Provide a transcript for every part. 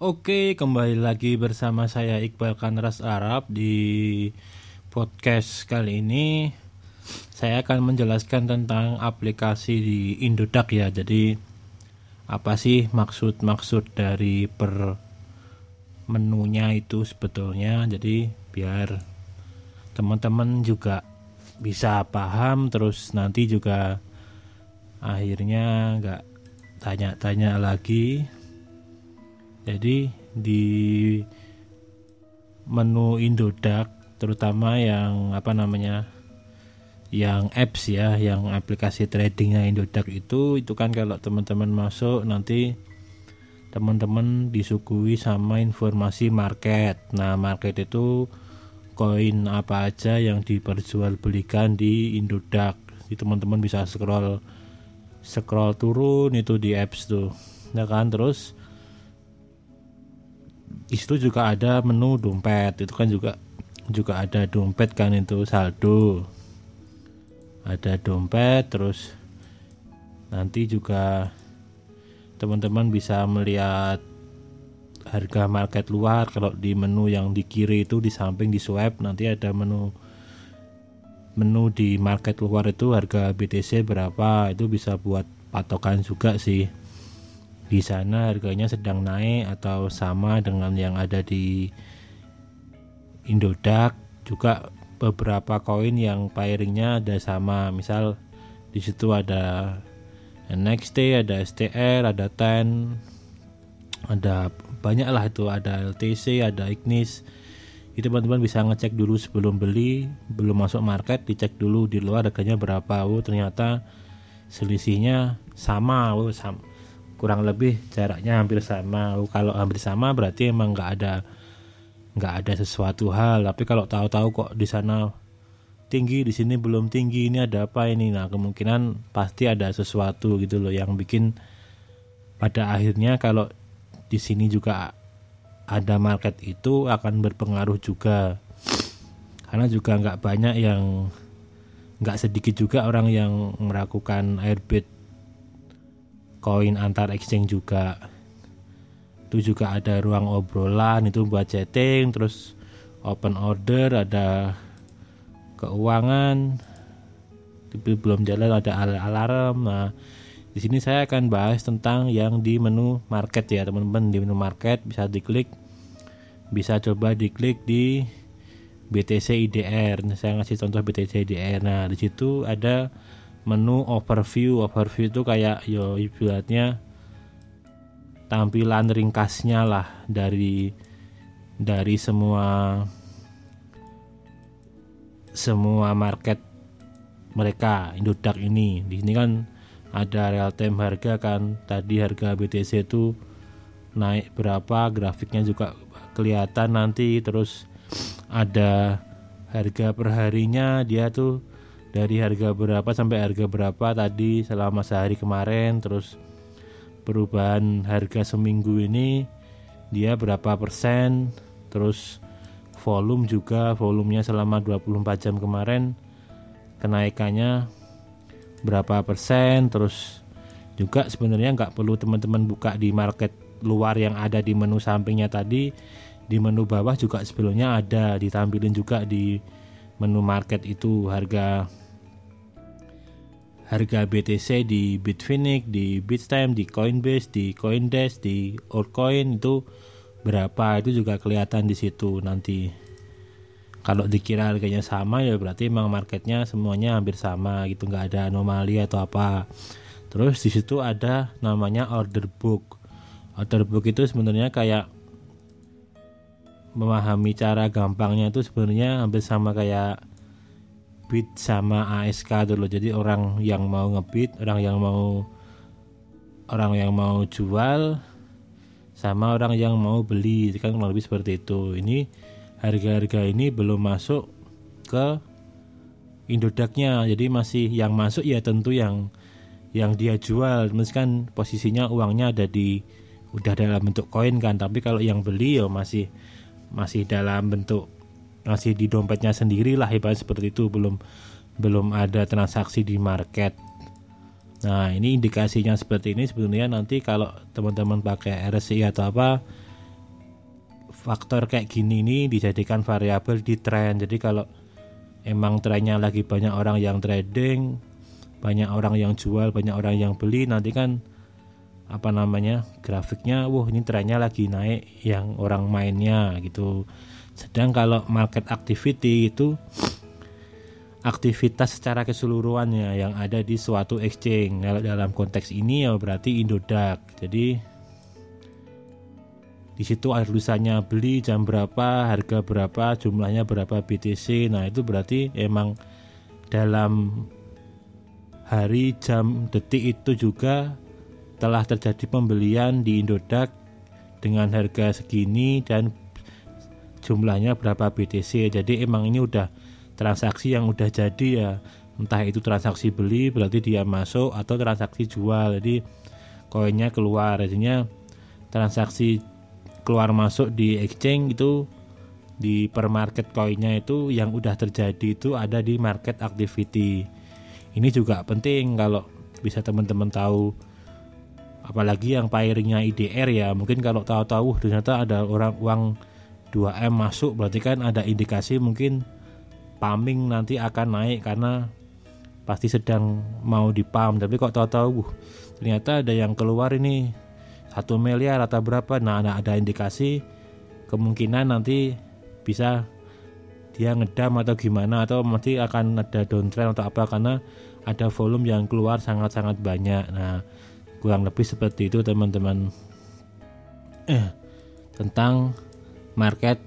Oke, kembali lagi bersama saya Iqbal Kanras Arab di podcast kali ini. Saya akan menjelaskan tentang aplikasi di Indodax ya. Jadi apa sih maksud-maksud dari per menunya itu sebetulnya. Jadi biar teman-teman juga bisa paham terus nanti juga akhirnya nggak tanya-tanya lagi jadi di menu Indodax terutama yang apa namanya yang apps ya yang aplikasi tradingnya Indodax itu itu kan kalau teman-teman masuk nanti teman-teman disuguhi sama informasi market nah market itu koin apa aja yang diperjualbelikan di Indodax. teman-teman bisa scroll scroll turun itu di apps tuh. Ya kan terus di situ juga ada menu dompet. Itu kan juga juga ada dompet kan itu saldo. Ada dompet terus nanti juga teman-teman bisa melihat harga market luar kalau di menu yang di kiri itu di samping di swipe nanti ada menu menu di market luar itu harga BTC berapa itu bisa buat patokan juga sih di sana harganya sedang naik atau sama dengan yang ada di Indodax. Juga beberapa koin yang pairingnya ada sama. Misal di situ ada NXT ada STR ada TEN ada banyak lah itu. Ada LTC ada Ignis. Itu teman-teman bisa ngecek dulu sebelum beli. Belum masuk market dicek dulu di luar harganya berapa. Oh ternyata selisihnya sama. Oh sama kurang lebih jaraknya hampir sama. Kalau hampir sama berarti emang nggak ada nggak ada sesuatu hal. Tapi kalau tahu-tahu kok di sana tinggi di sini belum tinggi ini ada apa ini? Nah kemungkinan pasti ada sesuatu gitu loh yang bikin pada akhirnya kalau di sini juga ada market itu akan berpengaruh juga. Karena juga nggak banyak yang nggak sedikit juga orang yang melakukan airbit koin antar exchange juga itu juga ada ruang obrolan itu buat chatting terus open order ada keuangan tapi belum jalan ada alarm nah di sini saya akan bahas tentang yang di menu market ya teman-teman di menu market bisa diklik bisa coba diklik di BTC IDR. Nah, saya ngasih contoh BTC IDR. Nah, di situ ada menu overview. Overview itu kayak yo ibaratnya tampilan ringkasnya lah dari dari semua semua market mereka Indodax ini. Di sini kan ada real time harga kan tadi harga BTC itu naik berapa grafiknya juga kelihatan nanti terus ada harga perharinya dia tuh dari harga berapa sampai harga berapa tadi selama sehari kemarin terus perubahan harga seminggu ini dia berapa persen terus volume juga volumenya selama 24 jam kemarin kenaikannya berapa persen terus juga sebenarnya nggak perlu teman-teman buka di market luar yang ada di menu sampingnya tadi di menu bawah juga sebelumnya ada ditampilin juga di menu market itu harga harga BTC di Bitfinex, di Bitstamp, di Coinbase, di Coindesk, di Altcoin itu berapa? Itu juga kelihatan di situ nanti. Kalau dikira harganya sama ya berarti emang marketnya semuanya hampir sama gitu. Nggak ada anomali atau apa. Terus di situ ada namanya order book. Order book itu sebenarnya kayak memahami cara gampangnya itu sebenarnya hampir sama kayak bid sama ASK dulu jadi orang yang mau ngebit orang yang mau orang yang mau jual sama orang yang mau beli. Kan lebih seperti itu. Ini harga-harga ini belum masuk ke Indodaknya. Jadi masih yang masuk ya tentu yang yang dia jual. Kan posisinya uangnya ada di udah dalam bentuk koin kan. Tapi kalau yang beli ya masih masih dalam bentuk masih di dompetnya sendiri lah ibarat seperti itu. Belum belum ada transaksi di market. Nah ini indikasinya seperti ini. Sebenarnya nanti kalau teman-teman pakai RSI atau apa faktor kayak gini ini dijadikan variabel di tren jadi kalau emang trennya lagi banyak orang yang trading banyak orang yang jual banyak orang yang beli nanti kan apa namanya grafiknya wah ini trennya lagi naik yang orang mainnya gitu sedang kalau market activity itu aktivitas secara keseluruhannya yang ada di suatu exchange. Kalau dalam konteks ini ya berarti Indodax. Jadi di situ ada tulisannya beli jam berapa, harga berapa, jumlahnya berapa BTC. Nah, itu berarti emang dalam hari, jam, detik itu juga telah terjadi pembelian di Indodax dengan harga segini dan jumlahnya berapa BTC. Jadi emang ini udah transaksi yang udah jadi ya. Entah itu transaksi beli berarti dia masuk atau transaksi jual. Jadi koinnya keluar. Jadinya transaksi keluar masuk di exchange itu di per market koinnya itu yang udah terjadi itu ada di market activity. Ini juga penting kalau bisa teman-teman tahu apalagi yang pairingnya IDR ya mungkin kalau tahu-tahu ternyata ada orang uang 2M masuk berarti kan ada indikasi mungkin pumping nanti akan naik karena pasti sedang mau dipam. Tapi kok tahu-tahu ternyata ada yang keluar ini satu miliar atau berapa. Nah ada, ada indikasi kemungkinan nanti bisa dia ngedam atau gimana atau nanti akan ada downtrend atau apa karena ada volume yang keluar sangat-sangat banyak. Nah kurang lebih seperti itu teman-teman. Eh, tentang market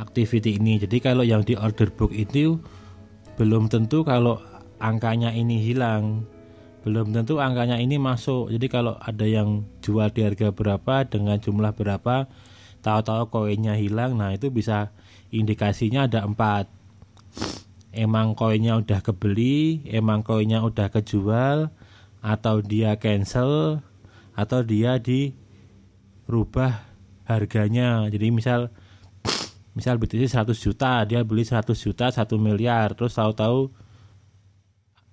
activity ini. Jadi kalau yang di order book itu belum tentu kalau angkanya ini hilang. Belum tentu angkanya ini masuk. Jadi kalau ada yang jual di harga berapa dengan jumlah berapa tahu-tahu koinnya hilang nah itu bisa indikasinya ada empat. Emang koinnya udah kebeli emang koinnya udah kejual atau dia cancel atau dia dirubah harganya. Jadi misal misal BTC 100 juta dia beli 100 juta 1 miliar. Terus tahu-tahu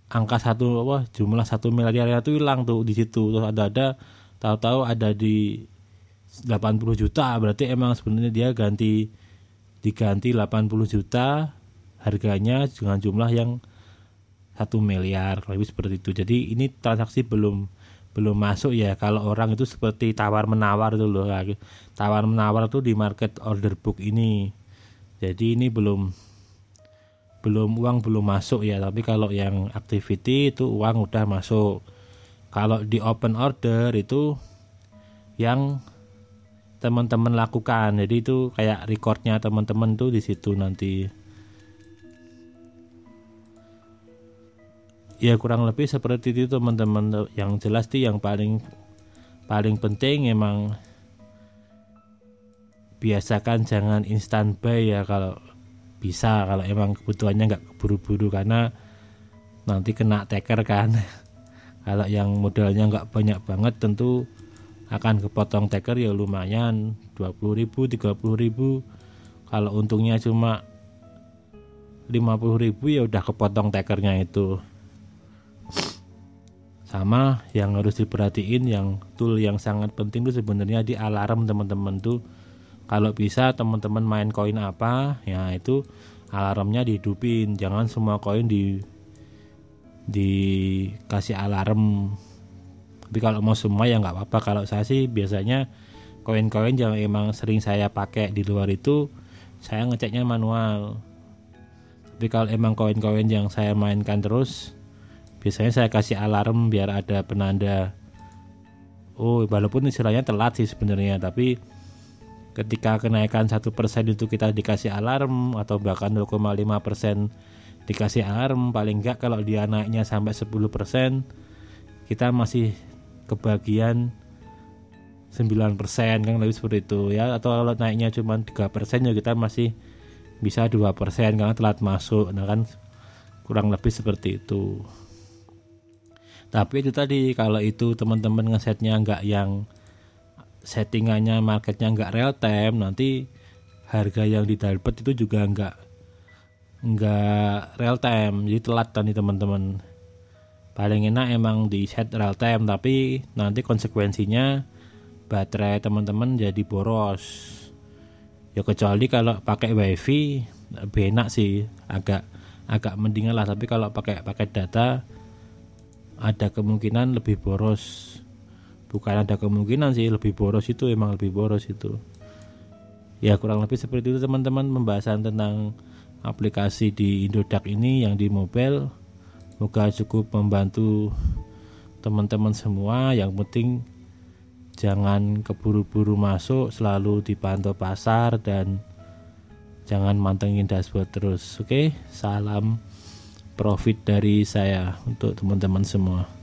angka satu apa jumlah satu miliar itu hilang tuh di situ. Terus ada ada tahu-tahu ada di 80 juta. Berarti emang sebenarnya dia ganti diganti 80 juta harganya dengan jumlah yang satu miliar lebih seperti itu. Jadi ini transaksi belum belum masuk ya kalau orang itu seperti tawar menawar itu loh tawar menawar itu di market order book ini. Jadi ini belum belum uang belum masuk ya. Tapi kalau yang activity itu uang udah masuk. Kalau di open order itu yang teman-teman lakukan. Jadi itu kayak recordnya teman-teman tuh di situ nanti ya kurang lebih seperti itu teman-teman. Yang jelas sih yang paling paling penting emang biasakan jangan instan buy ya kalau bisa kalau emang kebutuhannya nggak buru-buru karena nanti kena teker kan. Kalau yang modalnya nggak banyak banget tentu akan kepotong teker ya lumayan 20.000 30.000 kalau untungnya cuma 50.000 ya udah kepotong tekernya itu sama yang harus diperhatiin yang tool yang sangat penting itu sebenarnya di alarm teman-teman tuh. Kalau bisa teman-teman main koin apa ya itu alarmnya dihidupin. Jangan semua koin di dikasih alarm. Tapi kalau mau semua ya nggak apa-apa. Kalau saya sih biasanya koin-koin yang emang sering saya pakai di luar itu saya ngeceknya manual. Tapi kalau emang koin-koin yang saya mainkan terus biasanya saya kasih alarm biar ada penanda. Oh walaupun istilahnya telat sih sebenarnya tapi ketika kenaikan satu persen itu kita dikasih alarm atau bahkan 0,5 persen dikasih alarm paling enggak kalau dia naiknya sampai 10 persen kita masih kebagian 9 persen kan lebih seperti itu ya. Atau kalau naiknya cuma 3 persen ya kita masih bisa 2 persen karena telat masuk. Nah kan kurang lebih seperti itu tapi itu tadi kalau itu teman-teman ngesetnya enggak yang settingannya marketnya nggak real time nanti harga yang didapat itu juga nggak nggak real time. Jadi telat nih teman-teman. Paling enak emang di set real time tapi nanti konsekuensinya baterai teman-teman jadi boros. Ya kecuali kalau pakai wifi lebih enak sih. Agak agak mendingan lah tapi kalau pakai pakai data ada kemungkinan lebih boros. Bukan ada kemungkinan sih lebih boros itu emang lebih boros itu. Ya kurang lebih seperti itu teman-teman pembahasan tentang aplikasi di Indodax ini yang di mobile. Semoga cukup membantu teman-teman semua. Yang penting jangan keburu-buru masuk selalu dipantau pasar dan jangan mantengin dashboard terus oke? Salam profit dari saya untuk teman-teman semua